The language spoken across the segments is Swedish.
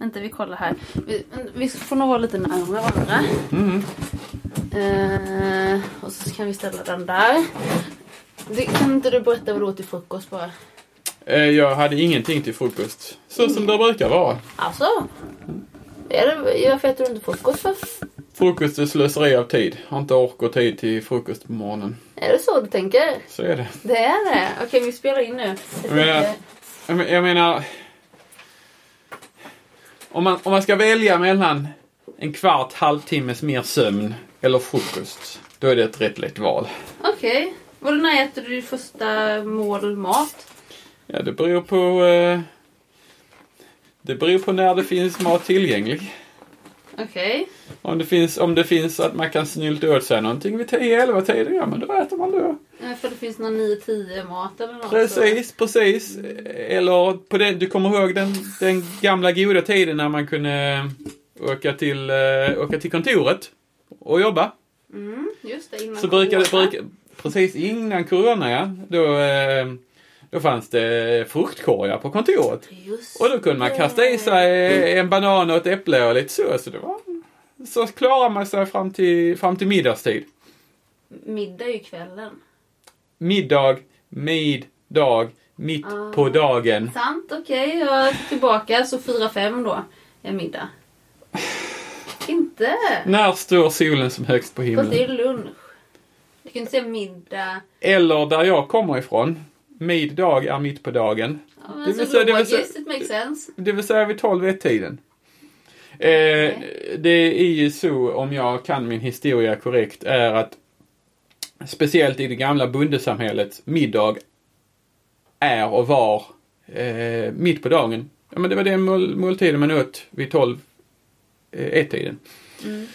Vänta, vi kollar här. Vi, vi får nog vara lite närmare varandra. Mm. Eh, och så kan vi ställa den där. Det, kan inte du berätta vad du åt till frukost bara? Eh, Jag hade ingenting till frukost. Så som det brukar vara. Alltså? Varför äter du inte frukost för? Frukost är slöseri av tid. Har inte ork och tid till frukost på morgonen. Är det så du tänker? Så är det. Det är det? Okej, vi spelar in nu. Jag Jag menar, tänkte- jag men- jag menar... Om man, om man ska välja mellan en kvart, halvtimmes mer sömn eller frukost. Då är det ett rätt lätt val. Okej. Var det när äter du ditt första mål mat? Ja, det beror på... Eh, det beror på när det finns mat tillgänglig. Okej. Om det finns, om det finns att man kan snylta åt sig någonting vid 10-11 tiden, ja men då äter man då. Eh, För det finns någon 9-10 mat eller något. Precis, precis. Eller på den, du kommer ihåg den, den gamla goda tiden när man kunde åka till, eh, åka till kontoret och jobba. Mm, just det. Innan Så brukade, corona. brukade precis innan corona ja, då, eh, då fanns det fruktkorgar på kontoret. Just Och då kunde man kasta i sig en banan och ett äpple och lite så. Så, det var, så klarade man sig fram till, fram till middagstid. Middag är ju kvällen. Middag, middag, mitt Ah. på dagen. Sant, okej. Jag är tillbaka. Så 4-5 då är middag. Inte? När står solen som högst på Fast det är himlen? lunch. Du kan inte säga middag. Eller där jag kommer ifrån. Middag är mitt på dagen. Ja, men Det vill så säga- det vill säga- it makes sense. Det vill säga vid 12-1-tiden. Eh, det är ju så, om jag kan min historia korrekt, är att speciellt i det gamla bondesamhället, middag är och var eh, mitt på dagen. Ja, men det var den mål, måltiden man åt vid 12 eh, 1-tiden. Mm.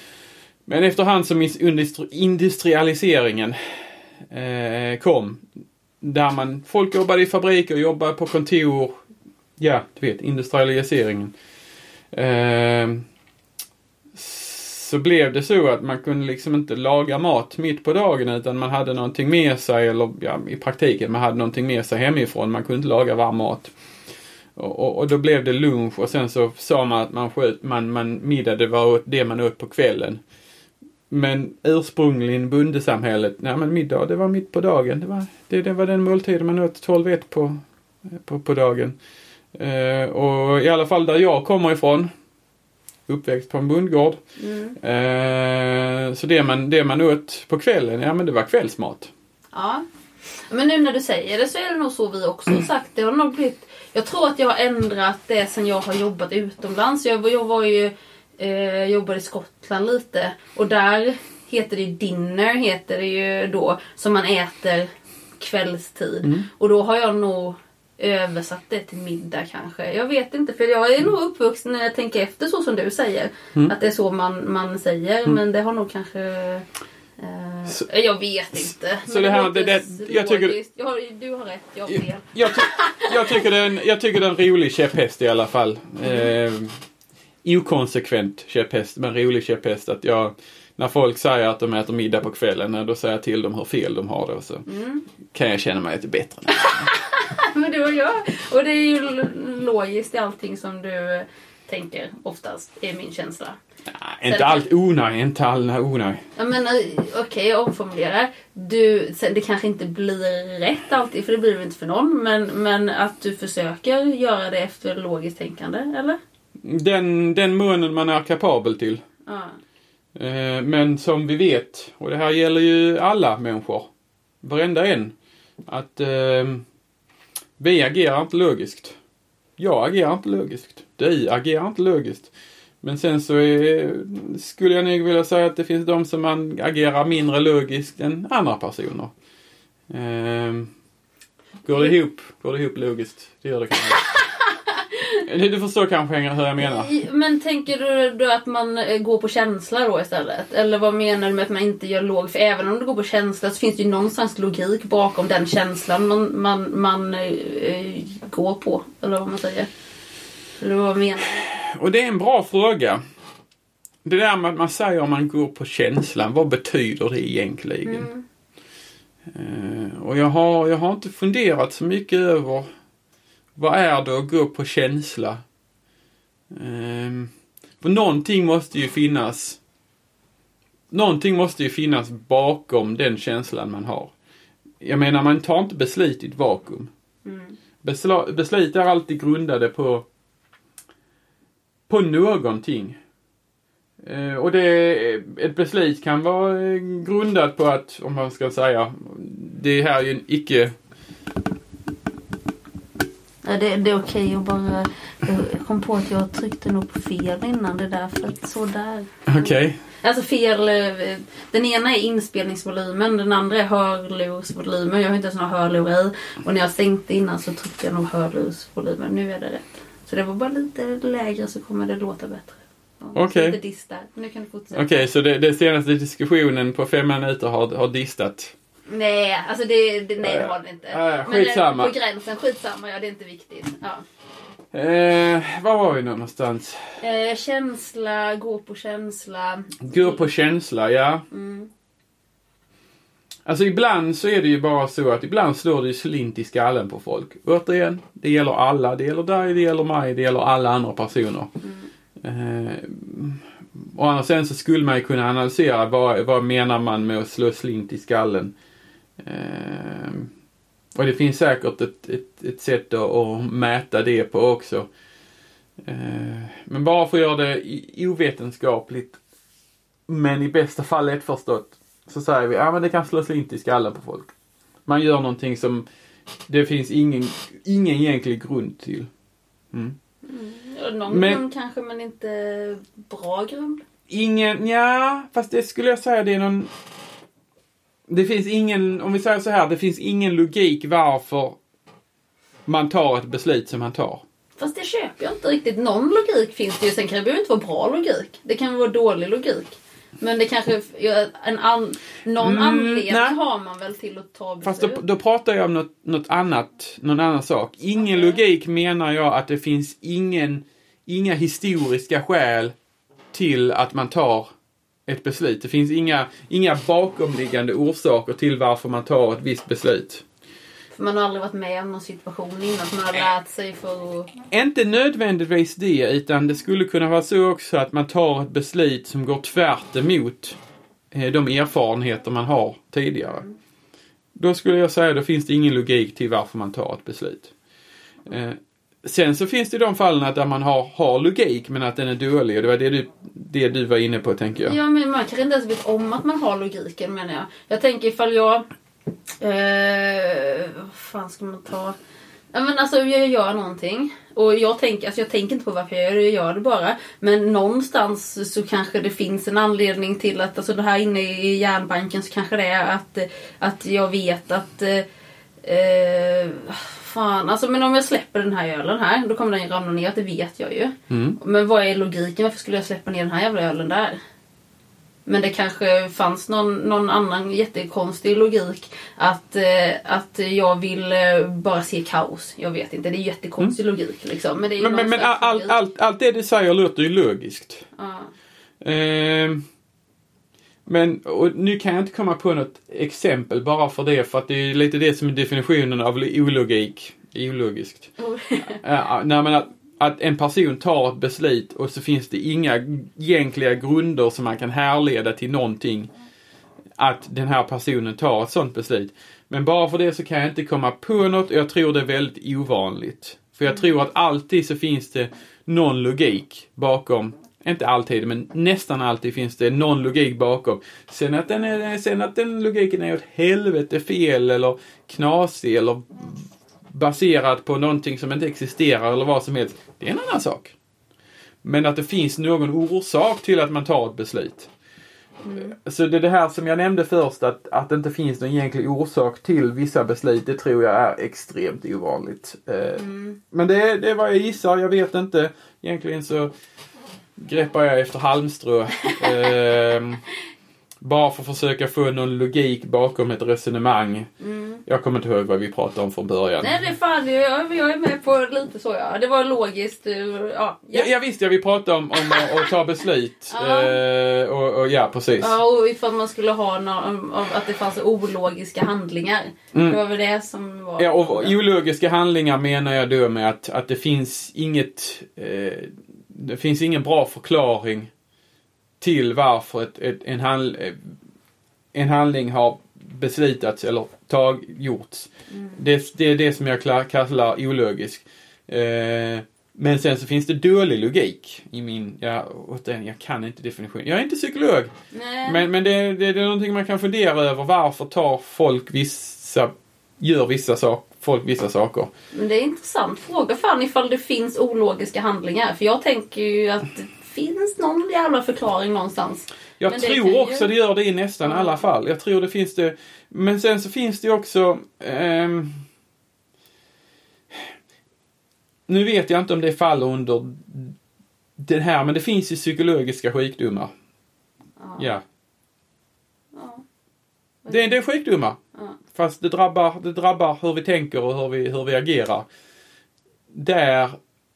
Men efterhand som is- industri- industrialiseringen eh, kom, där man, folk jobbade i fabriker, jobbade på kontor, ja, du vet, industrialiseringen. Eh, så blev det så att man kunde liksom inte laga mat mitt på dagen utan man hade någonting med sig eller ja, i praktiken man hade någonting med sig hemifrån. Man kunde inte laga varm mat. Och, och, och då blev det lunch och sen så sa man att man sköt, man, man middag det var det man åt på kvällen. Men ursprungligen bondesamhället, nej men middag det var mitt på dagen. Det var, det, det var den måltiden man åt 12-1 på, på, på dagen. Eh, och i alla fall där jag kommer ifrån, uppväxt på en bondgård. Mm. Eh, så det man, det man åt på kvällen, ja men det var kvällsmat. Ja. Men nu när du säger det så är det nog så vi också har sagt. Det har nog blivit... Jag tror att jag har ändrat det sen jag har jobbat utomlands. Jag, jag var ju... Eh, jobbade i Skottland lite. Och där heter det dinner, heter det ju då. Som man äter kvällstid. Och då har jag nog översatt det till middag kanske. Jag vet inte för jag är nog uppvuxen när jag tänker efter så som du säger. Att det är så man, man säger. Men det har nog kanske... Eh, Så- jag vet inte. så det här- det- det- jag tycker-. Jag har, du har rätt, jag har fel. Jag, ty jag, tycker det är en, jag tycker det är en rolig käpphäst i alla fall. Eh, okonsekvent käpphäst, men rolig käpphäst. Att jag, när folk säger att de äter middag på kvällen, eh, då säger jag till dem hur fel de har då. Så Mm. kan jag känna mig lite bättre. Men du och jag. Och det är ju logiskt i allting som du tänker oftast, är min känsla. Nej, inte allt onaj, inte all onaj. Ja men eh, okej, jag omformulerar. Du, sen, det kanske inte blir rätt alltid, för det blir det inte för någon. Men, men att du försöker göra det efter logiskt tänkande, eller? Den, den munnen man är kapabel till. Ja. Eh, Men som vi vet, och det här gäller ju alla människor, varenda en, att eh, vi agerar inte logiskt. Jag agerar inte logiskt. Du agerar inte logiskt. Men sen så är, skulle jag nog vilja säga att det finns de som man agerar mindre logiskt än andra personer. Eh, går det ihop? Går det ihop logiskt? Det gör det kanske. Du du förstår kanske hur jag menar? Men tänker du då att man eh, går på känsla då istället? Eller vad menar du med att man inte gör låg? För även om du går på känsla så finns det ju någonstans logik bakom den känslan man, man, man eh, går på. Eller vad man säger. Eller vad menar du? Och det är en bra fråga. Det där med att man säger om man går på känslan, vad betyder det egentligen? Mm. Eh, och jag har, jag har inte funderat så mycket över vad är det att gå på känsla? Ehm, för någonting måste ju finnas. Någonting måste ju finnas bakom den känslan man har. Jag menar, man tar inte beslut i ett vakuum. Mm. Besla, beslut är alltid grundade på på någonting. Eh, och det, ett beslut kan vara grundat på att, om man ska säga, det här är ju en icke... Ja, det, det är okej att bara... Jag kom på att jag tryckte nog på fel innan det där för att sådär. Okej. Alltså fel. eh, Den ena är inspelningsvolymen, den andra är hörlursvolymen. Jag har inte ens några hörlurar i. Och när jag stängde innan så tryckte jag nog hörlursvolymen. Nu är det rätt. Så det var bara lite lägre så kommer det låta bättre. Så Okej. Där. Nu kan du fortsätta. Okej, så det, det senaste diskussionen på fem minuter har, har distat. Nej, alltså det, det, nej, det har det inte. Ja, ja, Men skitsamma. på gränsen, skitsamma. Ja, det är inte viktigt. Ja. Eh, var var vi nu någonstans? Eh, känsla, gå på känsla. Gå på känsla, ja. Mm. Alltså ibland så är det ju bara så att ibland slår det ju slint i skallen på folk. Återigen, det gäller alla. Det gäller dig, det gäller mig, det gäller alla andra personer. Eh, å andra sidan så skulle man ju kunna analysera vad, vad menar man med att slå slint i skallen. Eh, och det finns säkert ett, ett, ett sätt att, att mäta det på också. Eh, men bara för att göra det ovetenskapligt men i bästa fall lättförstått så säger vi, ja men det kan slå slint i skallen på folk. Man gör någonting som det finns ingen, ingen egentlig grund till. Mm. Ja, Någon Men- grund kanske men inte bra grund. Ingen, ja, fast det skulle jag säga det är någon... Det finns ingen, om vi säger så här, det finns ingen logik varför man tar ett beslut som man tar. Fast det köper jag inte riktigt. Någon logik finns det ju. Sen kan det behöver inte vara bra logik. Det kan vara dålig logik. Men det kanske, en an, någon Mm, anledning nej. har man väl till att ta Fast beslut. då, då pratar jag om något, något annat, någon annan sak. Ingen Okej. logik menar jag att det finns ingen, inga historiska skäl till att man tar ett beslut. Det finns inga, inga bakomliggande orsaker till varför man tar ett visst beslut. För man har aldrig varit med om någon situation innan. Man har lärt sig för att... Inte nödvändigtvis det, utan det skulle kunna vara så också att man tar ett beslut som går tvärt emot eh, de erfarenheter man har tidigare. Då skulle jag säga, då finns det ingen logik till varför man tar ett beslut. Sen så finns det de fallen där man har, har logik men att den är dålig och det var det du, det du var inne på tänker jag. Ja, men man kanske inte ens vet om att man har logiken menar jag. Jag tänker ifall jag... Eh, vad fan ska man ta? Ja, men alltså jag gör någonting. Och jag tänker, alltså jag tänker inte på varför jag gör det, jag gör det bara. Men någonstans så kanske det finns en anledning till att, alltså det här inne i hjärnbanken så kanske det är att, att jag vet att eh, eh, Fan, alltså men om jag släpper den här ölen här, då kommer den ramla ner, det vet jag ju. Mm. Men vad är logiken? Varför skulle jag släppa ner den här jävla ölen där? Men det kanske fanns någon, någon annan jättekonstig logik. Att, eh, att jag vill eh, bara se kaos. Jag vet inte, det är jättekonstig logik liksom. Men, ju Mm. Men, men, men slags allt det du säger låter ju logiskt. Ja. Ehm, men och nu kan jag inte komma på något exempel bara för det, för att det är lite det som är definitionen av ologik. Ologiskt. Ja, nej, men att, att en person tar ett beslut och så finns det inga egentliga grunder som man kan härleda till någonting. Att den här personen tar ett sånt beslut. Men bara för det så kan jag inte komma på något och jag tror det är väldigt ovanligt. För jag tror att alltid så finns det någon logik bakom inte alltid, men nästan alltid finns det någon logik bakom. Sen att den, är, sen att den logiken är åt helvete fel eller knasig eller baserad på någonting som inte existerar eller vad som helst. Det är en annan sak. Men att det finns någon orsak till att man tar ett beslut. Så det är det här som jag nämnde först att, att det inte finns någon egentlig orsak till vissa beslut. Det tror jag är extremt ovanligt. Eh, Men det, det är vad jag gissar. Jag vet inte. Egentligen så greppar jag efter halmstrå. Ehm, bara för att försöka få någon logik bakom ett resonemang. Jag kommer inte ihåg vad vi pratade om från början. Nej det är fan, jag, jag är med på lite så ja. Det var logiskt. eh, Ja, Ja, jag visste, ja, vi pratade om, om att, ta beslut. Ja. Eh, och, och ja, precis. Ja, och ifall man skulle ha någon, att det fanns ologiska handlingar. Det var väl det som var... Mm. Ja, och ologiska handlingar menar jag då med att, att det finns inget... Eh, det finns ingen bra förklaring till varför ett, ett, en, handl, en handling har beslutats eller tag, gjorts. Mm. Det, det är det som jag kallar ologisk. Eh, men sen så finns det dålig logik i min, ja, återigen, jag kan inte definitionen. Jag är inte psykolog. Nej. Men, men det, det, det är någonting man kan fundera över. Varför tar folk vissa, gör vissa saker, folk vissa saker? Men det är intressant fråga fan ifall det finns ologiska handlingar. För jag tänker ju att det finns någon jävla förklaring någonstans. Jag Men det tror ju- också det gör det i nästan alla fall. Jag tror det finns det. Men sen så finns det ju också ehm, Nu vet jag inte om det faller under den här, men det finns ju psykologiska sjukdomar. Ja. Ja. Ja. Det, är- det är sjukdomar. Fast det drabbar, det drabbar hur vi tänker och hur vi, hur vi agerar. Där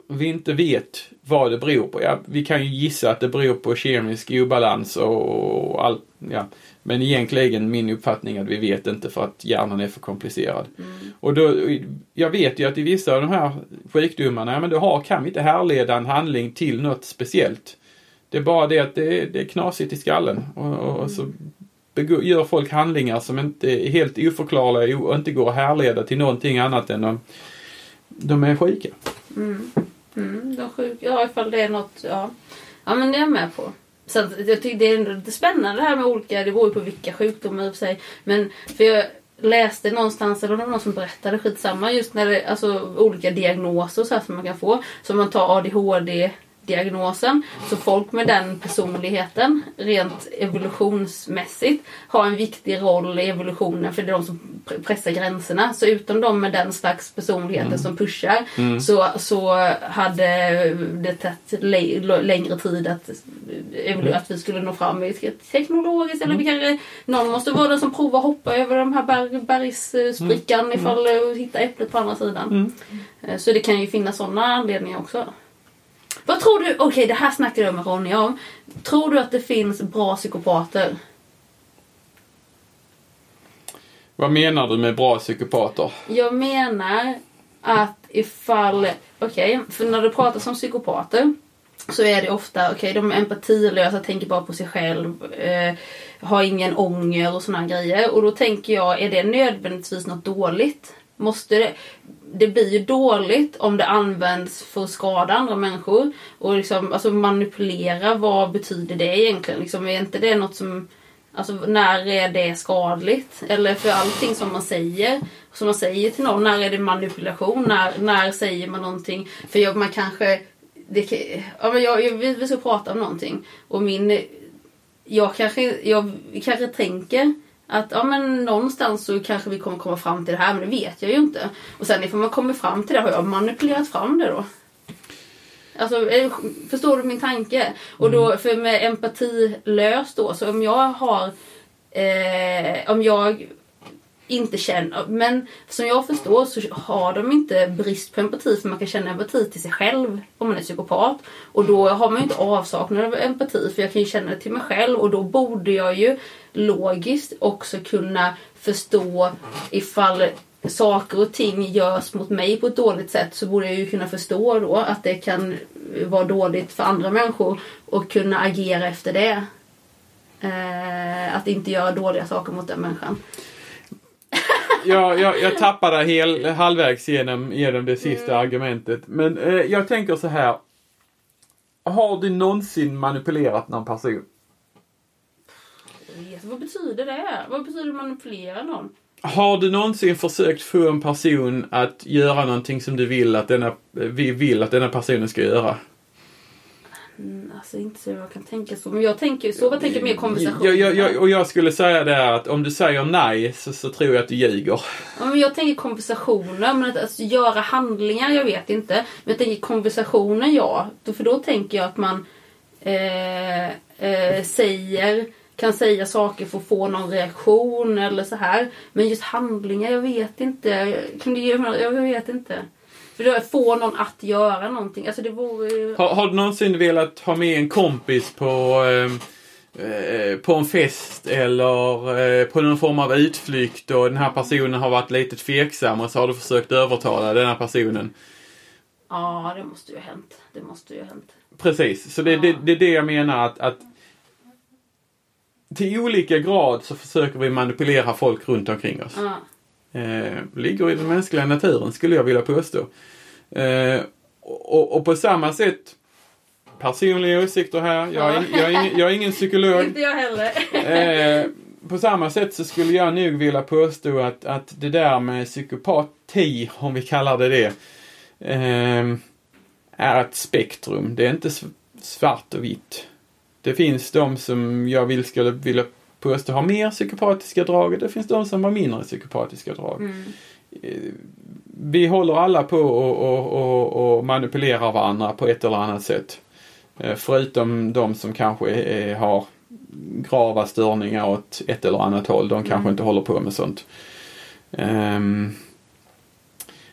vi inte vet vad det beror på. Ja, vi kan ju gissa att det beror på kemisk obalans och, allt. Ja. Men egentligen min uppfattning är att vi vet inte för att hjärnan är för komplicerad. Mm. Och då, jag vet ju att i vissa av de här sjukdomarna, ja, men då har, kan vi inte härleda en handling till något speciellt. Det är bara det att det, är- det är knasigt i skallen. Och, och, och så gör folk handlingar som inte är helt oförklarliga och inte går att härleda till någonting annat än de, de är sjuka. Mm. Mm, de sjuka. Ja, ifall det är något. Ja, ja men det är jag med på. Så att jag tycker det är ändå lite spännande det här med olika, det beror ju på vilka sjukdomar i och för sig. Men för jag läste någonstans, eller det var någon som berättade skitsamma, just när det, alltså olika diagnoser så här som man kan få. Så man tar ADHD diagnosen. Så folk med den personligheten rent evolutionsmässigt har en viktig roll i evolutionen för det är de som pr- pressar gränserna. Så utom de med den slags personligheten som pushar så, så hade det tagit lä- längre tid att, att vi skulle nå fram teknologiskt. Eller vi kanske, någon måste vara den som provar hoppa över de här berg, bergssprickan ifall och hitta äpplet på andra sidan. Eh, Så det kan ju finnas sådana anledningar också. Vad tror du, okej det här snackade jag med Ronny om. Tror du att det finns bra psykopater? Vad menar du med bra psykopater? Jag menar att ifall, okej, för när det pratas om psykopater så är det ofta, okej de är empatilösa, tänker bara på sig själv, eh, har ingen ånger och här grejer. Och då tänker jag, är det nödvändigtvis något dåligt? Måste det, det blir ju dåligt om det används för att skada andra människor. Och liksom, alltså manipulera, vad betyder det egentligen? Liksom, är inte det något som Alltså när är det skadligt? Eller för allting som man säger, som man säger till någon, när är det manipulation? När, när säger man någonting? För jag, man kanske, det, ja, men jag, jag, vi ska prata om någonting och min, jag kanske, jag kanske tänker att ja, men någonstans så kanske vi kommer komma fram till det här men det vet jag ju inte. Och sen ifall man kommer fram till det, har jag manipulerat fram det då? Alltså, eh, förstår du min tanke? Och då, för med empatilös då, så om jag har... Eh, om jag inte känner... Men som jag förstår så har de inte brist på empati för man kan känna empati till sig själv om man är psykopat. Och då har man ju inte avsaknad av empati för jag kan ju känna det till mig själv och då borde jag ju logiskt också kunna förstå ifall saker och ting görs mot mig på ett dåligt sätt så borde jag ju kunna förstå då att det kan vara dåligt för andra människor och kunna agera efter det. Eh, att inte göra dåliga saker mot den människan jag, jag, jag tappade hel, halvvägs genom, genom det sista argumentet. Men eh, jag tänker så här. Har du någonsin manipulerat någon person? Yes, vad betyder det? Vad betyder manipulera någon? Har du någonsin försökt få en person att göra någonting som du vill att denna, vi vill att denna personen ska göra? Mm, alltså inte så jag kan tänka så. Men jag tänker så. Jag tänker mer konversation. Jag, jag, jag, och jag skulle säga där att om du säger nej så, så tror jag att du ljuger. Ja, men jag tänker konversationer, men att alltså, göra handlingar, jag vet inte. Men jag tänker konversationer, ja. För då tänker jag att man eh, eh, säger, kan säga saker för att få någon reaktion eller så här. Men just handlingar, jag vet inte. Kan du ge mig, jag vet inte. För få någon att göra någonting. Alltså det vore ju... Har, har du någonsin velat ha med en kompis på, eh, eh, på en fest eller eh, på någon form av utflykt och den här personen har varit lite tveksam och så har du försökt övertala den här personen. Ja, det måste ju ha hänt. Det måste ju ha hänt. Precis, så det, Ja. det, det är det jag menar att, att till olika grad så försöker vi manipulera folk runt omkring oss. Ja. Eh, ligger i den mänskliga naturen skulle jag vilja påstå. Eh, och, och på samma sätt personliga åsikter här. Jag är, Ja. jag är, ingen, jag är ingen psykolog. Inte jag heller. Eh, på samma sätt så skulle jag nog vilja påstå att, att det där med psykopati, om vi kallar det det, eh, är ett spektrum. Det är inte svart och vitt. Det finns de som jag vill, skulle vilja påstå har mer psykopatiska drag och det finns de som har mindre psykopatiska drag. Mm. Eh, Vi håller alla på och, och, och, och manipulerar varandra på ett eller annat sätt. Eh, Förutom de som kanske är, har grava störningar åt ett eller annat håll. De kanske Mm. inte håller på med sånt. Ehm,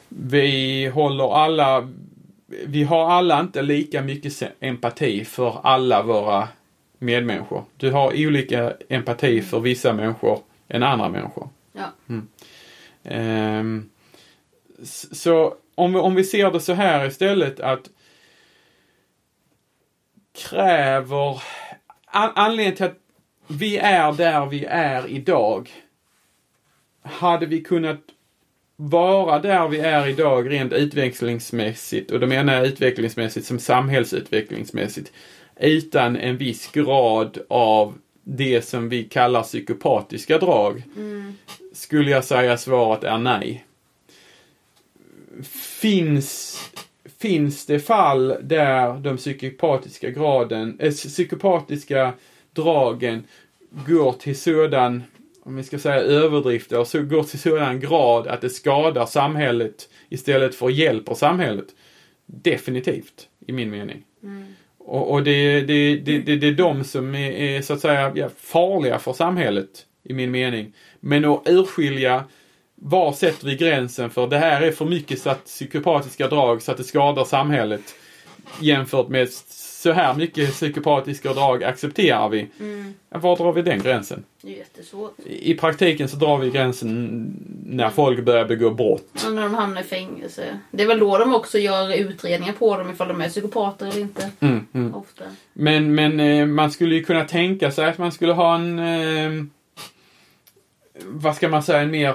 vi håller alla, vi har alla inte lika mycket empati för alla våra medmänniskor. Du har olika empati för vissa människor än andra människor. Ja. Ehm, s- så om vi, om vi ser det så här istället att kräver an, anledningen till att vi är där vi är idag. Hade vi kunnat vara där vi är idag rent utvecklingsmässigt och då menar jag utvecklingsmässigt som samhällsutvecklingsmässigt utan en viss grad av det som vi kallar psykopatiska drag Mm. skulle jag säga svaret är nej. Finns, finns det fall där de psykopatiska graden, äh, psykopatiska dragen går till sådan, om vi ska säga överdrift, eller så går till sådan grad att det skadar samhället istället för hjälper samhället? Definitivt, i min mening. Mm. Och, och det, det, det, det, det är de som är, är så att säga ja, farliga för samhället i min mening. Men att urskilja var sätter vi gränsen för det här är för mycket så att psykopatiska drag så att det skadar samhället jämfört med så här mycket psykopatiska drag accepterar vi. Mm. Var drar vi den gränsen? Det är jättesvårt. I praktiken så drar vi gränsen när folk börjar begå brott. Och när de hamnar i fängelse. Det är väl då de också gör utredningar på dem ifall de är psykopater eller inte. Mm, mm. Ofta. Men, men eh, man skulle ju kunna tänka sig att man skulle ha en, eh, vad ska man säga, en mer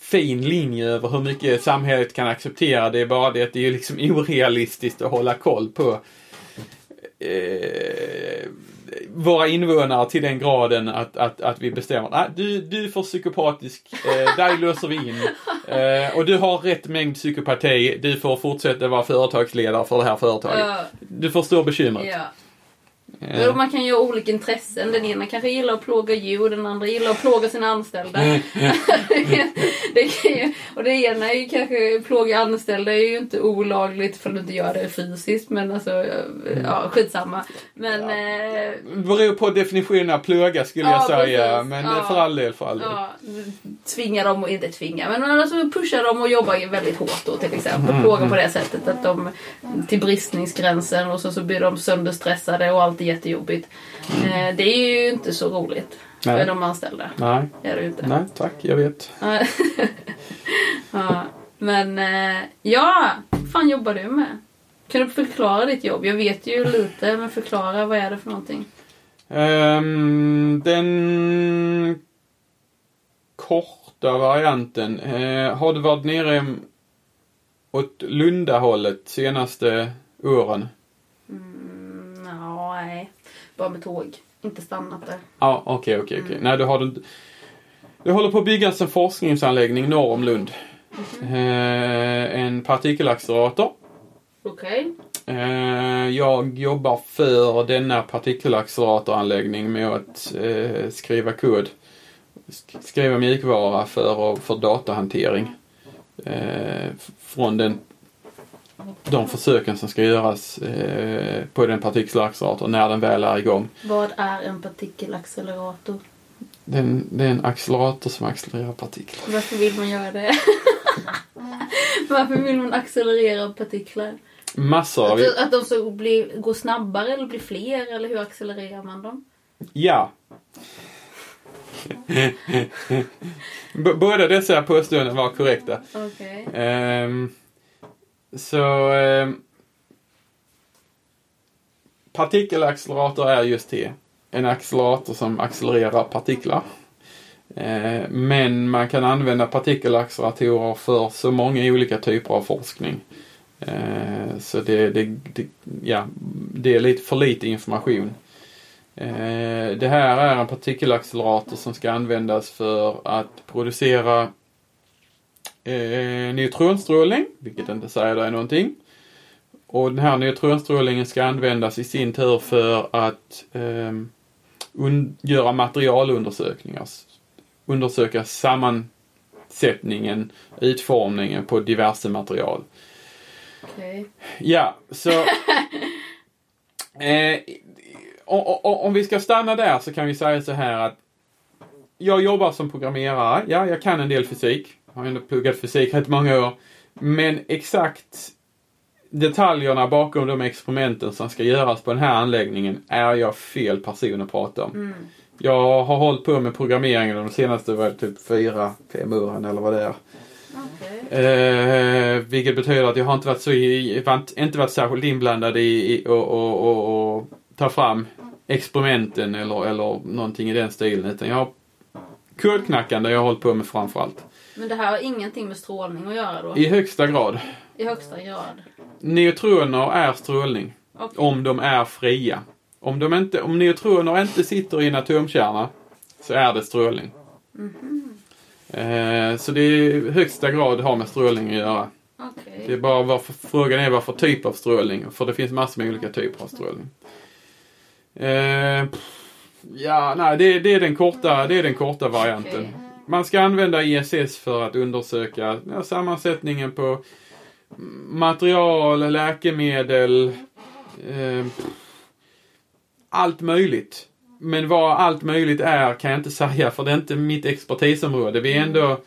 fin linje över hur mycket samhället kan acceptera. Det är bara det att det är liksom orealistiskt att hålla koll på eh, våra invånare till den graden att, att, att vi bestämmer ah, du, du är för psykopatisk, eh, dig löser vi in. Eh, och du har rätt mängd psykopati, du får fortsätta vara företagsledare för det här företaget. Du förstår bekymret. ja. Eh, Man kan ju ha olika intressen. Den ena kanske gillar att plåga djur, den andra gillar att plåga sina anställda. Mm, det kan ju, och det ena är ju kanske plåga anställda är ju inte olagligt för att du inte gör det fysiskt. Men alltså, Mm. ja skitsamma. Men eh, Det beror på definitionen av plåga skulle Ja, jag säga. precis. Men Ja. för all del, för all del. ja, tvinga dem och inte tvinga. Men alltså pusha dem och jobba väldigt hårt då till exempel. Mm, Plåga på det sättet att de till bristningsgränsen och så, så blir de sönderstressade och allt är jättejobbigt. Eh, det är ju inte så roligt Nej. för de anställda. Nej, Det är det inte. nej, tack, jag vet. Ja. Men eh, ja, vad fan jobbar du med? Kan du förklara ditt jobb? Jag vet ju lite, men förklara vad är det för någonting? Ehm, den korta varianten. Eh, har du varit nere åt Lundahållet senaste åren? Mm, nej, bara med tåg. Inte stannat där. Ja, okej, okej, okej. Nej, du har du Det håller på att byggas en forskningsanläggning norr om Lund. Eh, en partikelaccelerator. Okej. Eh, jag jobbar för denna partikelacceleratoranläggning med att eh, skriva kod. Sk- Skriva mjukvara för, för datahantering. Eh, från den, de försöken som ska göras eh, på den partikelacceleratorn när den väl är igång. Vad är en partikelaccelerator? Den, det är en accelerator som accelererar partiklar. Varför vill man göra det? Varför vill man accelerera partiklar? Massor av... Att, att de ska bli, gå snabbare eller bli fler? Eller hur accelererar man dem? Ja. Båda dessa påståenden var korrekta. Okej. Ehm, så... Eh, partikelaccelerator är just det. En accelerator som accelererar partiklar. Eh, men man kan använda partikelacceleratorer för så många olika typer av forskning. Eh, så det, det, det, ja, det är lite för lite information. Eh, det här är en partikelaccelerator som ska användas för att producera eh, neutronstrålning, vilket inte säger dig någonting. Och den här neutronstrålningen ska användas i sin tur för att eh, göra materialundersökningar. Undersöka sammansättningen, utformningen på diverse material. Okay. Ja, så... eh, om vi ska stanna där så kan vi säga så här att jag jobbar som programmerare. Ja, jag kan en del fysik. Jag har ändå pluggat fysik rätt många år. Men exakt detaljerna bakom de experimenten som ska göras på den här anläggningen är jag fel person att prata om. Mm. Jag har hållit på med programmeringen de senaste var typ fyra, fem åren eller vad det är. Okay. Eh, vilket betyder att jag har inte varit, så i, inte varit särskilt inblandad i, i och, och, och, och ta fram experimenten eller, eller någonting i den stilen. Utan jag har kodknackande jag har hållit på med framförallt. Men det här har ingenting med strålning att göra då? I högsta grad. I högsta grad? Neutroner är strålning. Okay. Om de är fria. Om, de inte, om neutroner inte sitter i en atomkärna så är det strålning. Mm -hmm. eh, så det är i högsta grad har med strålning att göra. Okay. Det är bara varför, frågan är vad för typ av strålning. För det finns massor med olika typer av strålning. Eh, ja, nej, det, det, är den korta, det är den korta varianten. Man ska använda ISS för att undersöka ja, sammansättningen på material, läkemedel, eh, allt möjligt. Men vad allt möjligt är kan jag inte säga för det är inte mitt expertisområde. Vi är ändå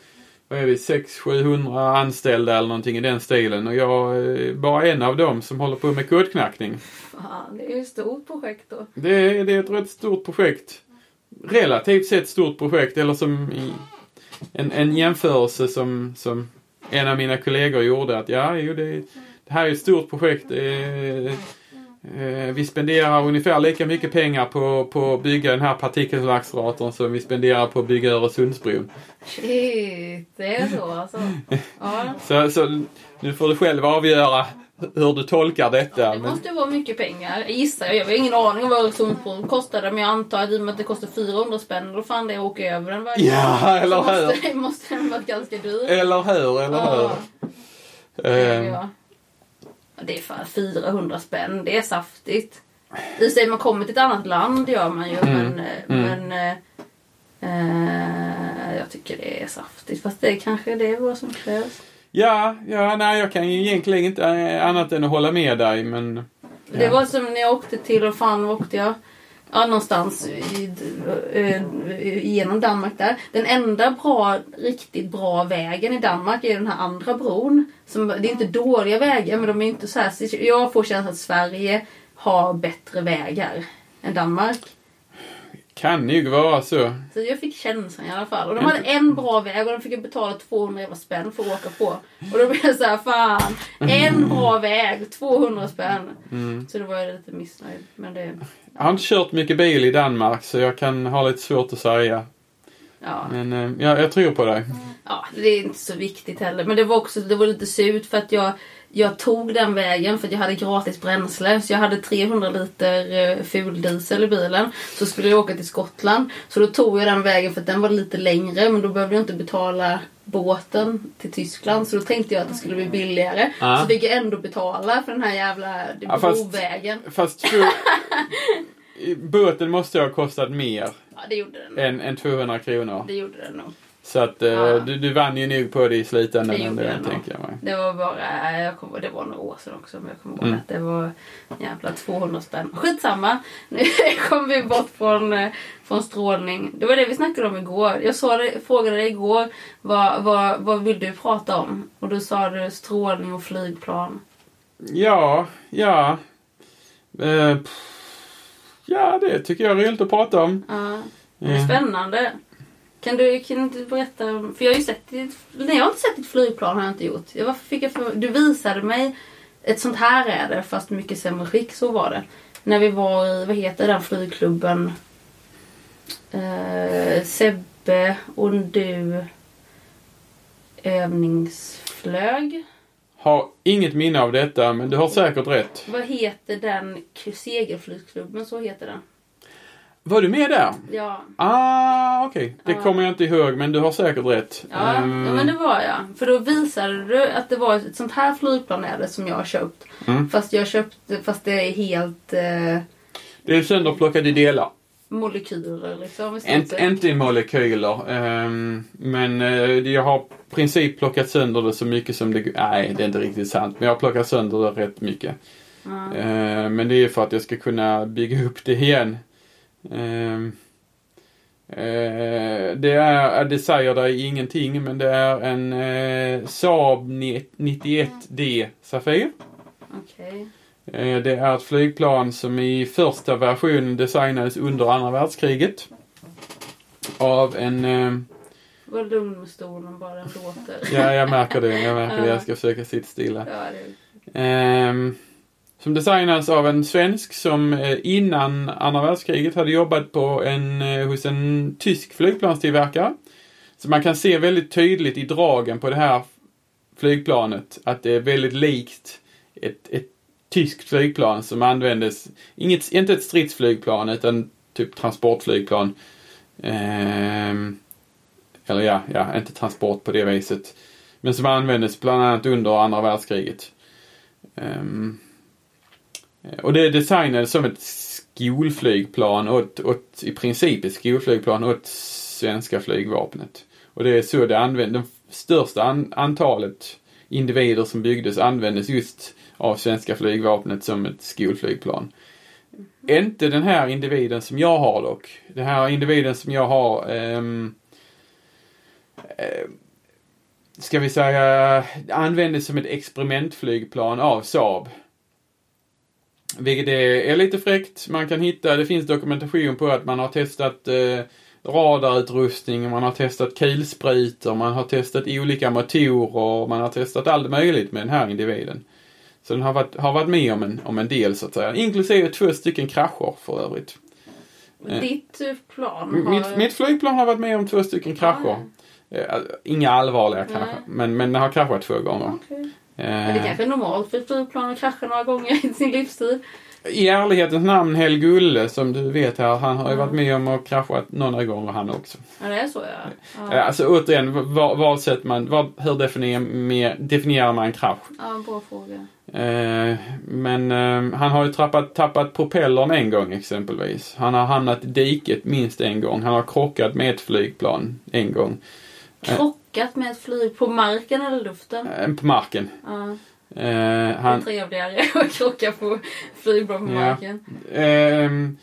vad är vi, 600-700 anställda eller någonting i den stilen och jag är bara en av dem som håller på med kodknackning. Fan, det är ju ett stort projekt då. Det är, det är ett rätt stort projekt. Relativt sett stort projekt eller som en, en jämförelse som, som en av mina kollegor gjorde att ja, jo, det, det här är ett stort projekt. Det, Eh, vi spenderar ungefär lika mycket pengar på, på att bygga den här partikelacceleratorn som vi spenderar på att bygga Öresundsbron. Shit, det är så alltså? Ja. så, så nu får du själv avgöra hur du tolkar detta. Det måste men... vara mycket pengar, gissar jag. Jag har ingen aning om vad Öresundsbron kostade men jag antar att i och med att det kostar 400 spänn, då fan det åker över den varje Ja, eller hur? Måste, måste den vara ganska dyr. Eller hur, eller ja. hur. Ja. Det är för 400 spänn. Det är saftigt. I sig man kommer till ett annat land gör man ju mm. men, eh, mm. men äh, jag tycker det är saftigt. Fast det kanske det är vad som krävs. Ja, ja, nej jag kan ju egentligen inte annat än att hålla med dig men... Ja. Det var som när jag åkte till, och fan åkte jag? Ja, någonstans i, genom Danmark där. Den enda bra, riktigt bra vägen i Danmark är den här andra bron. Som, det är inte dåliga vägar men de är inte så här. Jag får känslan att Sverige har bättre vägar än Danmark. Kan ju vara så. Så jag fick känslan i alla fall. Och de hade en bra väg och de fick betala 200 spänn för att åka på. Och då blev jag såhär, fan. En bra väg, 200 spänn. Mm. Så då var jag lite missnöjd. Men det... Jag har inte kört mycket bil i Danmark så jag kan ha lite svårt att säga. Ja. Men eh, ja, jag tror på dig. Ja, det är inte så viktigt heller. Men det var också det var lite surt för att jag jag tog den vägen för att jag hade gratis bränsle. Så jag hade 300 liter eh, fuldiesel i bilen. Så skulle jag åka till Skottland. Så då tog jag den vägen för att den var lite längre. Men då behövde jag inte betala båten till Tyskland. Så då tänkte jag att det skulle bli billigare. Ah. Så fick jag ändå betala för den här jävla ja, brovägen. Fast, fast båten måste ha kostat mer. Ja, det gjorde den. Än, än 200 kronor. Det gjorde den nog. Så att eh, ja. du, du vann ju nog på det i slutändan det ändå, tänker jag. Det var bara, jag kommer, det var några år sedan också men jag kommer ihåg mm. att det var jävla 200 spänn. Skitsamma! Nu kommer vi bort från, eh, från strålning. Det var det vi snackade om igår. Jag sa det, frågade dig igår vad, vad, vad vill du prata om? Och då sa du strålning och flygplan. Ja, ja. Eh, ja, det tycker jag är roligt att prata om. Ja, det är spännande. Kan du, kan du berätta? För jag har ju sett ditt, Nej jag har inte sett ditt flygplan har jag inte gjort. Jag, varför fick jag för, du visade mig ett sånt här är det fast mycket sämre skick, så var det. när vi var i, vad heter den flygklubben? Eh, Sebbe och du övningsflög. Har inget minne av detta, men du har säkert rätt. Vad heter den segelflygklubben? Så heter den. Var du med där? Ja, Ah, okej. Det Ja. kommer jag inte ihåg, men du har säkert rätt. ja, Ehm, ja men det var jag. För då visade du att det var ett sånt här flygplan är det som jag har köpt. Mm. Fast jag köpte, fast det är helt eh, Det är sönderplockat i delar. molekyler liksom. Inte, inte i molekyler. ehm, men eh, jag har i princip plockat sönder det så mycket som det Nej, det är inte riktigt sant. Men jag har plockat sönder det rätt mycket. Ja. Eh, men det är för att jag ska kunna bygga upp det igen. Ehm, eh, det, är, det säger dig ingenting, men det är en eh, Saab 91D Safir. Okej. Eh, Det är ett flygplan som i första versionen designades under andra världskriget. Av en... eh, Var lugn med stolen bara, den låter. Ja, jag märker det. Jag märker det. Ja. Jag ska försöka sitta stilla. Ja, det Ehm, som designas av en svensk som eh, innan andra världskriget hade jobbat på en, eh, hos en tysk flygplanstillverkare. Så man kan se väldigt tydligt i dragen på det här flygplanet att det är väldigt likt ett, ett tyskt flygplan som användes, inget, inte ett stridsflygplan utan typ transportflygplan. Ehm, eller ja, ja, inte transport på det viset. Men som användes bland annat under andra världskriget. Ehm, och det designades som ett skolflygplan åt, åt, i princip ett skolflygplan åt svenska flygvapnet. Och det är så det användes. Det största an, antalet individer som byggdes användes just av svenska flygvapnet som ett skolflygplan. Inte den här individen som jag har dock. Den här individen som jag har ehm, eh, ska vi säga, användes som ett experimentflygplan av Saab. Vilket är, är lite fräckt. Man kan hitta, det finns dokumentation på att man har testat eh, radarutrustning, man har testat kulsprutor, man har testat olika motorer, man har testat allt möjligt med den här individen. Så den har varit, har varit med om en, om en del så att säga. Inklusive två stycken krascher för övrigt. Eh. Ditt eh, plan har... Mitt, mitt flygplan har varit med om två stycken krascher. Eh, Inga allvarliga krascher, men, men det har kraschat två gånger. Okej. Eh, Men det kanske är normalt för ett flygplan att krascha några gånger i sin livstid. I ärlighetens namn, Hell Gulle, som du vet här, han har ju varit med om att krascha några gånger han också. Ja, det är så ja. Eh, Ja, Alltså återigen, vad sätter man, vad, hur definierar, definierar man en krasch? ja bra fråga. Eh, men eh, han har ju tappat, tappat propellern en gång exempelvis. Han har hamnat i diket minst en gång. Han har krockat med ett flygplan en gång. Krockat med ett flyg på marken eller luften. Eh, på marken. Ja, Eh, det är han, trevligare att krocka på flygplan på Ja. marken. Ehm,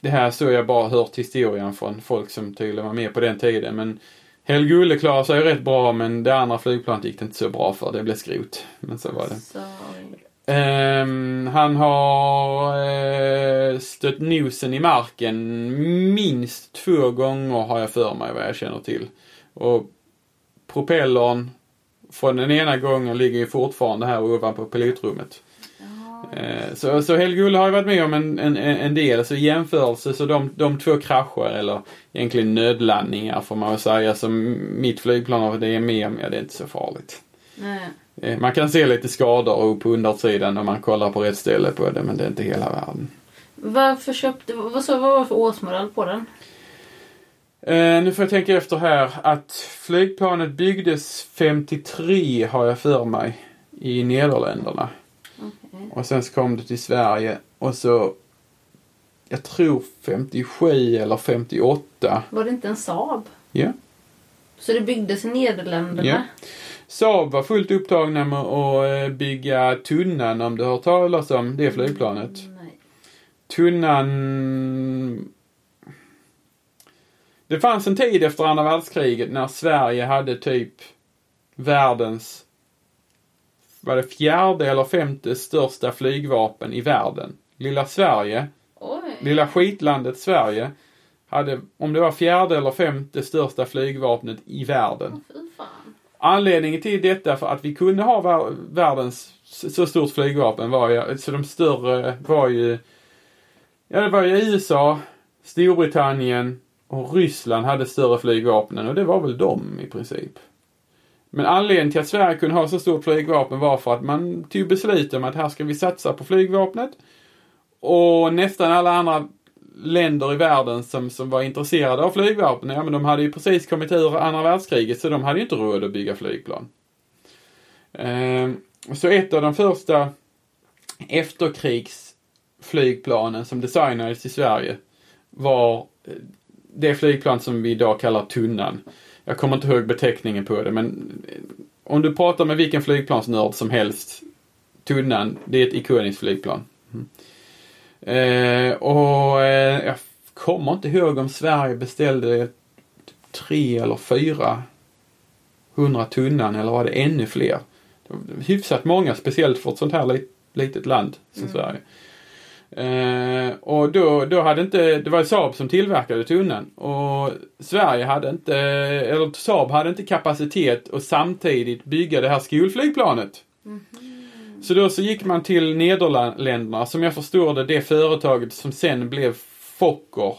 det här så jag bara hört historien från folk som tydligen var med på den tiden. Men Helgulle klarade sig rätt bra men det andra flygplanet gick det inte så bra för. Det blev skrot. Men så var det. Ehm, han har eh, stött nosen i marken minst två gånger har jag för mig vad jag känner till. Och propellern från den ena gången ligger ju fortfarande här ovanpå pilotrummet. Ja, Eh, Så, så Helgull har ju varit med om en, en, en del, så i jämförelse så de, de två krascher eller egentligen nödlandningar får man väl säga som mitt flygplan har det är med om, ja det är inte så farligt. nej. Eh, Man kan se lite skador på undersidan om man kollar på rätt ställe på det men det är inte hela världen. Varför köpte... Vad, så, vad var det för årsmodell på den? Eh, nu får jag tänka efter här att flygplanet byggdes 53 har jag för mig i Nederländerna. Okej. Och sen så kom det till Sverige och så jag tror 57 eller 58. Var det inte en Saab? Ja. Så det byggdes i Nederländerna? Ja. Saab var fullt upptagna med att eh, bygga Tunnan om du har hört talas om det flygplanet. Nej. Tunnan... Det fanns en tid efter andra världskriget när Sverige hade typ världens var det fjärde eller femte största flygvapen i världen. Lilla Sverige, Oj. lilla skitlandet Sverige, hade, om det var fjärde eller femte största flygvapnet i världen. Fan. Anledningen till detta för att vi kunde ha vär- världens så så stort flygvapen var ju, så de större var ju Ja, det var ju USA, Storbritannien och Ryssland hade större flygvapen och det var väl de i princip. Men anledningen till att Sverige kunde ha så stort flygvapen var för att man tog beslut om att här ska vi satsa på flygvapnet. Och nästan alla andra länder i världen som, som var intresserade av flygvapen, ja men de hade ju precis kommit ur andra världskriget så de hade ju inte råd att bygga flygplan. Ehm, så ett av de första efterkrigsflygplanen som designades i Sverige var eh, det flygplan som vi idag kallar Tunnan. Jag kommer inte ihåg beteckningen på det men eh, om du pratar med vilken flygplansnörd som helst, Tunnan, det är ett ikoniskt flygplan. Mm. Eh, och eh, jag kommer inte ihåg om Sverige beställde tre eller fyra hundra tunnan eller var det ännu fler? Det hyfsat många, speciellt för ett sånt här lit, litet land som Mm. Sverige. Eh, och då, då hade inte, det var Saab som tillverkade tunneln och Sverige hade inte, eller Saab hade inte kapacitet att samtidigt bygga det här skolflygplanet. Så då så gick man till Nederländerna, som jag förstår det, det företaget som sen blev Fokker.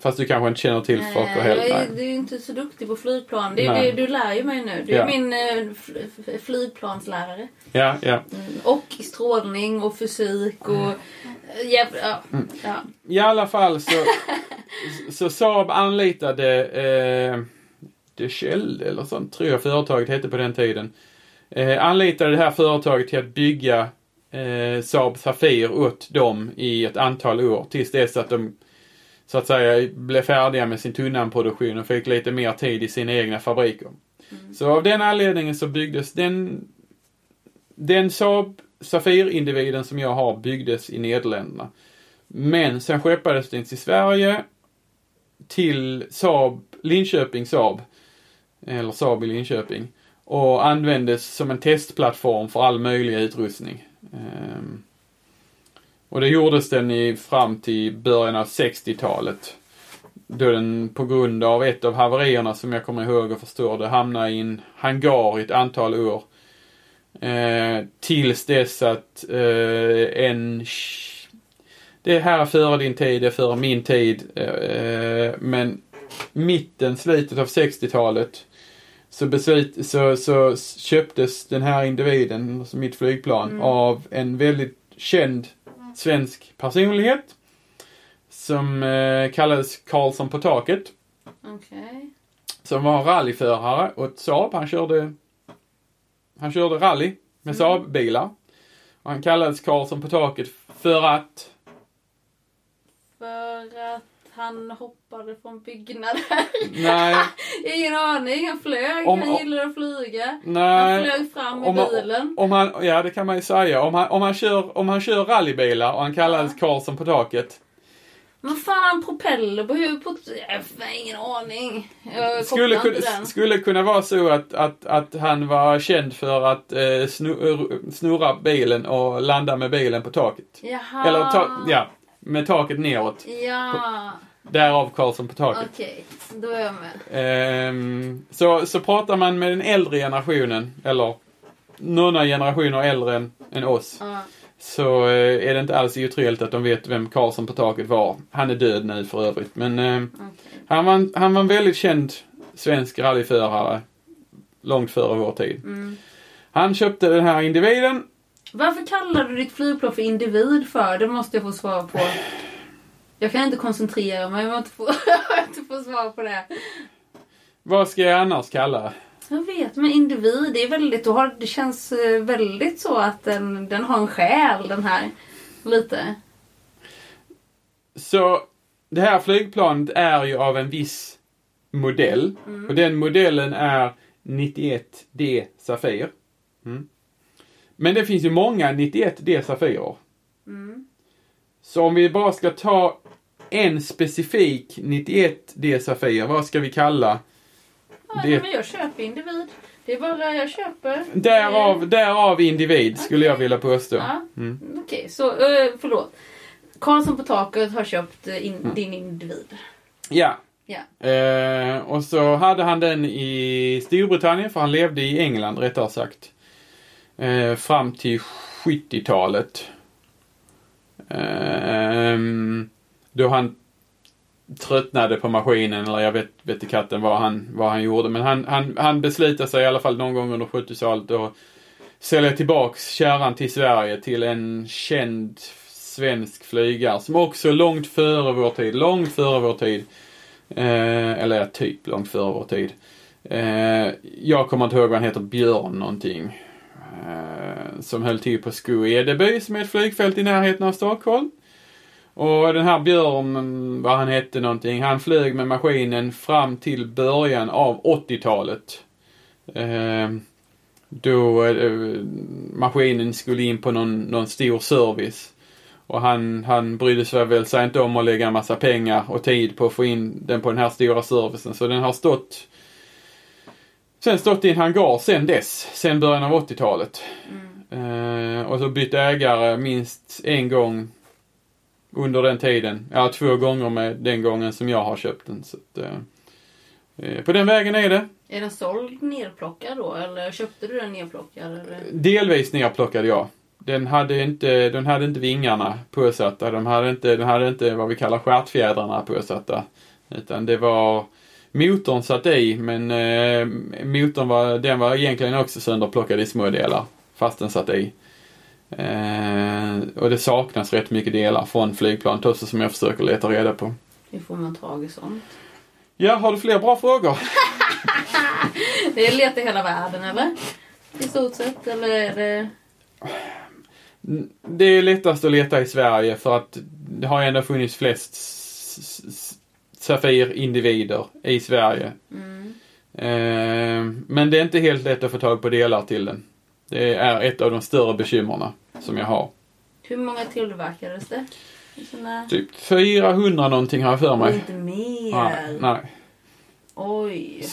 Fast du kanske inte känner till Fokker Nej, heller? jag är, Nej. du är ju inte så duktig på flygplan. Det, det, du lär ju mig nu. Du är Ja. min eh, flygplanslärare. Ja, ja. Mm. Och strålning och fysik och... Ja, ja, Mm. I alla fall så, så Saab anlitade eh, De Schelde eller sånt, tror jag företaget hette på den tiden. Eh, anlitade det här företaget till att bygga eh, Saab Safir åt dem i ett antal år tills dess att de så att säga blev färdiga med sin tunnanproduktion och fick lite mer tid i sina egna fabriker. Så av den anledningen så byggdes den den Saab Safir-individen som jag har byggdes i Nederländerna. Men sen skeppades den till Sverige till Saab, Linköping Saab, eller Saab i Linköping, och användes som en testplattform för all möjlig utrustning. Ehm, och det gjordes den i, fram till början av 60-talet. Då den på grund av ett av haverierna som jag kommer ihåg och förstår det hamnade i en hangar i ett antal år. Eh, tills dess att eh, en... Det här är före din tid, det är före min tid. Eh, men mitten, slutet av 60-talet så, beslut, så, så köptes den här individen, alltså mitt flygplan, Mm. av en väldigt känd svensk personlighet. Som eh, kallades Karlsson på taket. Okej. Som var rallyförare åt Saab. Han körde, han körde rally med Mm. Saab-bilar. Han kallades Karlsson på taket för att För att han hoppade från byggnader. Nej, Ingen aning. Han flög. Om- han gillade att flyga. Han nej. flög fram i Om man, bilen. om han, ja det kan man ju säga. Om han, om han, kör, om han kör rallybilar och han kallades Karlsson på taket. Men fan, han propeller på huvudet på... Ingen aning. Jag Skulle, kunna, den. skulle kunna vara så att, att, att han var känd för att eh, snu, snurra bilen och landa med bilen på taket. Jaha. Eller ta, ja, med taket neråt. Ja, Därav Karlsson på taket. okej. Då är jag med. Ehm, så, så pratar man med den äldre generationen, eller några generationer äldre än, än oss, Ja. så eh, är det inte alls otroligt att de vet vem Karlsson på taket var. Han är död nu för övrigt, men eh, okej. han, var, en- han var en väldigt känd svensk rallyförare långt före vår tid. Mm. Han köpte den här individen. Varför kallar du ditt flygplan för individ för? Det måste jag få svar på. Jag kan inte koncentrera mig om jag inte får, inte får svar på det. Vad ska jag annars kalla? Jag vet, men individ, det är väldigt, har, det känns eh, väldigt så att den, den har en själ den här. Lite. Så det här flygplanet är ju av en viss modell. Och den modellen är 91D Safir. Mm. Men det finns ju många 91D Safirer. Mm. Så om vi bara ska ta en specifik 91D Safir, vad ska vi kalla? Ja, Det- men jag köper individ. Det är bara jag köper. Därav, därav individ skulle jag vilja påstå. Ja, Mm. okej. så, eh, förlåt. Karlsson på taket har köpt eh, Mm. in, din individ. Ja. Ja. Eh, och så hade han den i Storbritannien, för han levde i England rättare sagt. Eh, fram till 70-talet. Eh, då han tröttnade på maskinen eller jag vet, vet inte katten vad han, vad han gjorde. Men han, han, han beslutade sig i alla fall någon gång under 70-talet att sälja tillbaks kärran till Sverige till en känd svensk flygare som också långt före vår tid, långt före vår tid, eh, eller ja, typ långt före vår tid. Eh, jag kommer inte ihåg vad han heter, Björn någonting. Eh, som höll till på Sko-Edeby som är ett flygfält i närheten av Stockholm. Och den här Björn, vad han hette någonting, han flög med maskinen fram till början av 80-talet. Eh, då eh, maskinen skulle in på någon, någon stor service. Och han, han brydde sig väl sig inte om att lägga en massa pengar och tid på att få in den på den här stora servicen. Så den har stått Sen stått i en hangar sen dess, sen början av 80-talet. Mm. Eh, och så bytt ägare minst en gång under den tiden. Ja, två gånger med den gången som jag har köpt den. Så att, eh, eh på den vägen är det. Är den såld nerplockad då eller köpte du den nerplockad? Eller? Delvis nerplockad ja. Den hade inte, den hade inte vingarna påsatta. De hade inte, den hade inte vad vi kallar stjärtfjädrarna påsatta. Utan det var motorn satt i men eh, motorn var, den var egentligen också sönderplockad i små delar. Fast den satt i. Eh, och det saknas rätt mycket delar från flygplanet också som jag försöker leta reda på. Hur får man tag i sånt? Ja, har du fler bra frågor? det är leta i hela världen eller? I stort sett eller är det? Det är lättast att leta i Sverige för att det har ändå funnits flest Safir-individer i Sverige. Mm. Eh, men det är inte helt lätt att få tag på delar till den. Det är ett av de större bekymmerna som jag har. Hur många tillverkades det? Såna... Typ 400 någonting har jag för mig. Inte mer? Nej. nej. Oj.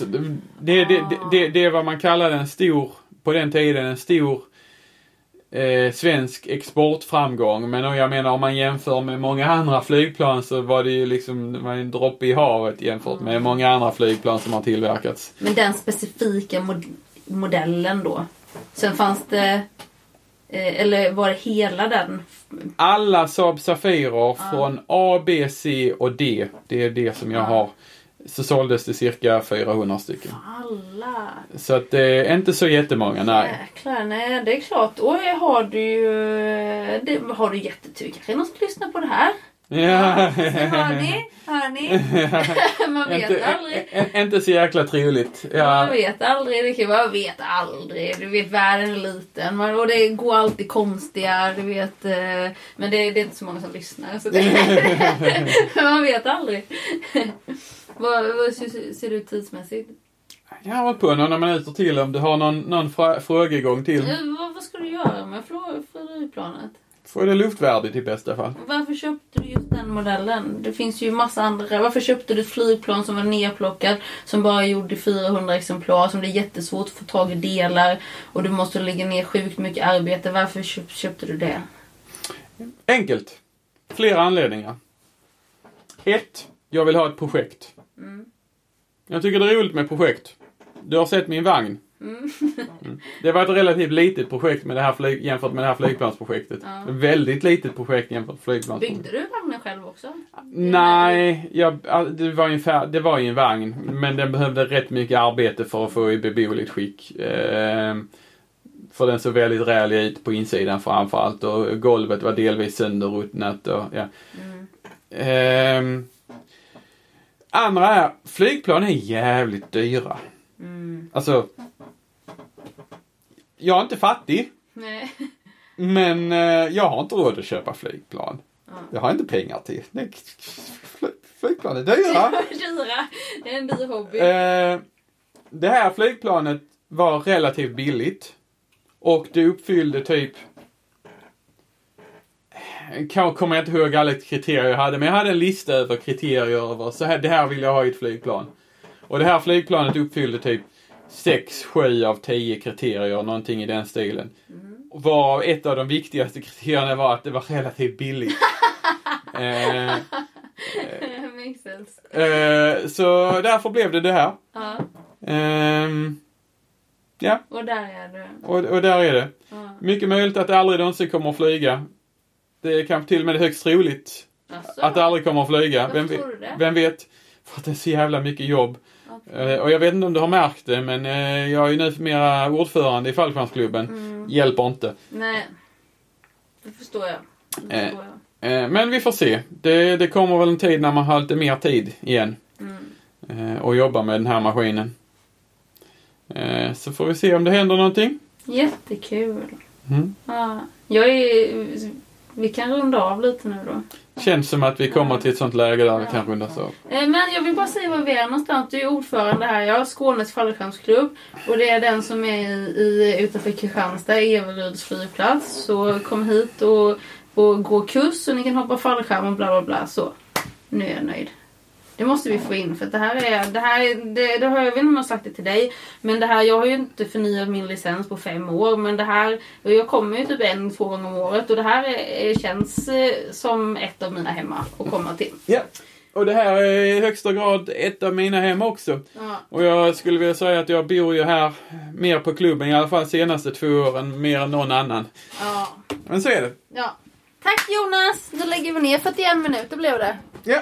Det, det, det, det, är vad man kallade en stor, på den tiden, en stor eh, svensk exportframgång. Men jag menar om man jämför med många andra flygplan så var det ju liksom var en droppe i havet jämfört med mm. många andra flygplan som har tillverkats. Men den specifika mod modellen då? Sen fanns det eh, eller var det hela den? Alla Saab Safirer ah. från A, B, C och D. Det är det som jag ah. har så såldes det cirka 400 stycken. Alla! Så att det är inte så jättemånga, nej. Jäklar, nej det är klart. Och har du ju... Det, har du jättetur. Kanske någon som lyssnar på det här? Ja. ja hör ni? Hör ni? man vet inte, aldrig. Inte så jäkla trevligt. Ja. Man vet aldrig. Det kan man vet aldrig. Du vet världen är liten. Man, och det går alltid konstiga. Du vet. Eh, men det, det är inte så många som lyssnar. Så man vet aldrig. Vad, vad ser du ut tidsmässigt? Jag har hållit på några minuter till om du har någon, någon frågegång till. vad, vad ska du göra med flygplanet? Få det luftvärdigt i bästa fall. Varför köpte du just den modellen? Det finns ju massa andra. Varför köpte du ett flygplan som var nerplockat, som bara gjorde 400 exemplar, som det är jättesvårt att få tag i delar och du måste lägga ner sjukt mycket arbete. Varför köpte du det? Enkelt. Flera anledningar. Ett, jag vill ha ett projekt. Mm. Jag tycker det är roligt med projekt. Du har sett min vagn. Mm. mm. Det var ett relativt litet projekt med det här flyg, jämfört med det här flygplansprojektet. Ja. Väldigt litet projekt jämfört med flygplansprojektet. Byggde du vagnen själv också? Nej, jag, det, var ungefär, det var ju en vagn. Men den behövde rätt mycket arbete för att få i beboeligt skick. Eh, för den såg väldigt rälig ut på insidan framförallt och golvet var delvis sönderruttnat och ja. Mm. Eh, Andra är, flygplan är jävligt dyra. Mm. Alltså, jag är inte fattig. Nej. Men eh, jag har inte råd att köpa flygplan. Ja. Jag har inte pengar till. Nej, flygplan är dyra. dyra. Det är en dyr hobby. Eh, det här flygplanet var relativt billigt. Och det uppfyllde typ kommer jag inte ihåg alla kriterier jag hade, men jag hade en lista över kriterier över så här, det här vill jag ha i ett flygplan. Och det här flygplanet uppfyllde typ 6, 7 av 10 kriterier, någonting i den stilen. Mm. Varav ett av de viktigaste kriterierna var att det var relativt billigt. eh, eh, så därför blev det det här. Ja. Eh, ja. Och där är det. Och, och där är det. Ja. Mycket möjligt att det aldrig någonsin kommer att flyga. Det är kanske till och med högst troligt Alltså, Att det aldrig kommer att flyga. Vem, vem vet? För att det är så jävla mycket jobb. Eh, Och jag vet inte om du har märkt det, men eh, jag är ju nu mera ordförande i fallskärmsklubben. Mm. Hjälper inte. Nej. Det förstår jag. Det Eh. förstår jag. Men vi får se. Det, det kommer väl en tid när man har lite mer tid igen. Mm. Och jobba med den här maskinen. Så får vi se om det händer någonting. Jättekul. Mm. Ja. Jag är... Vi kan runda av lite nu då. Känns som att vi kommer till ett sånt läge där vi Ja. kan rundas av. Eh, Men jag vill bara säga var vi är någonstans. Du är ordförande här. Jag har Skånes fallskärmsklubb. Och det är den som är i, i, utanför Kristianstad, Everyds flygplats. Så kom hit och, och gå kurs så ni kan hoppa fallskärm och bla bla bla. Så. Nu är jag nöjd. Det måste vi få in för det här är, det här är, det, det har jag vet inte om jag har sagt det till dig. Men det här, jag har ju inte förnyat min licens på fem år. Men det här, jag kommer ju typ en, två gånger om året. Och det här är, känns eh, som ett av mina hemma att komma till. Ja. Och det här är i högsta grad ett av mina hem också. Ja. Och jag skulle vilja säga att jag bor ju här mer på klubben, i alla fall senaste två åren, mer än någon annan. Ja. Men så är det. ja. Tack Jonas! Då lägger vi ner 41 minuter blev det. Ja.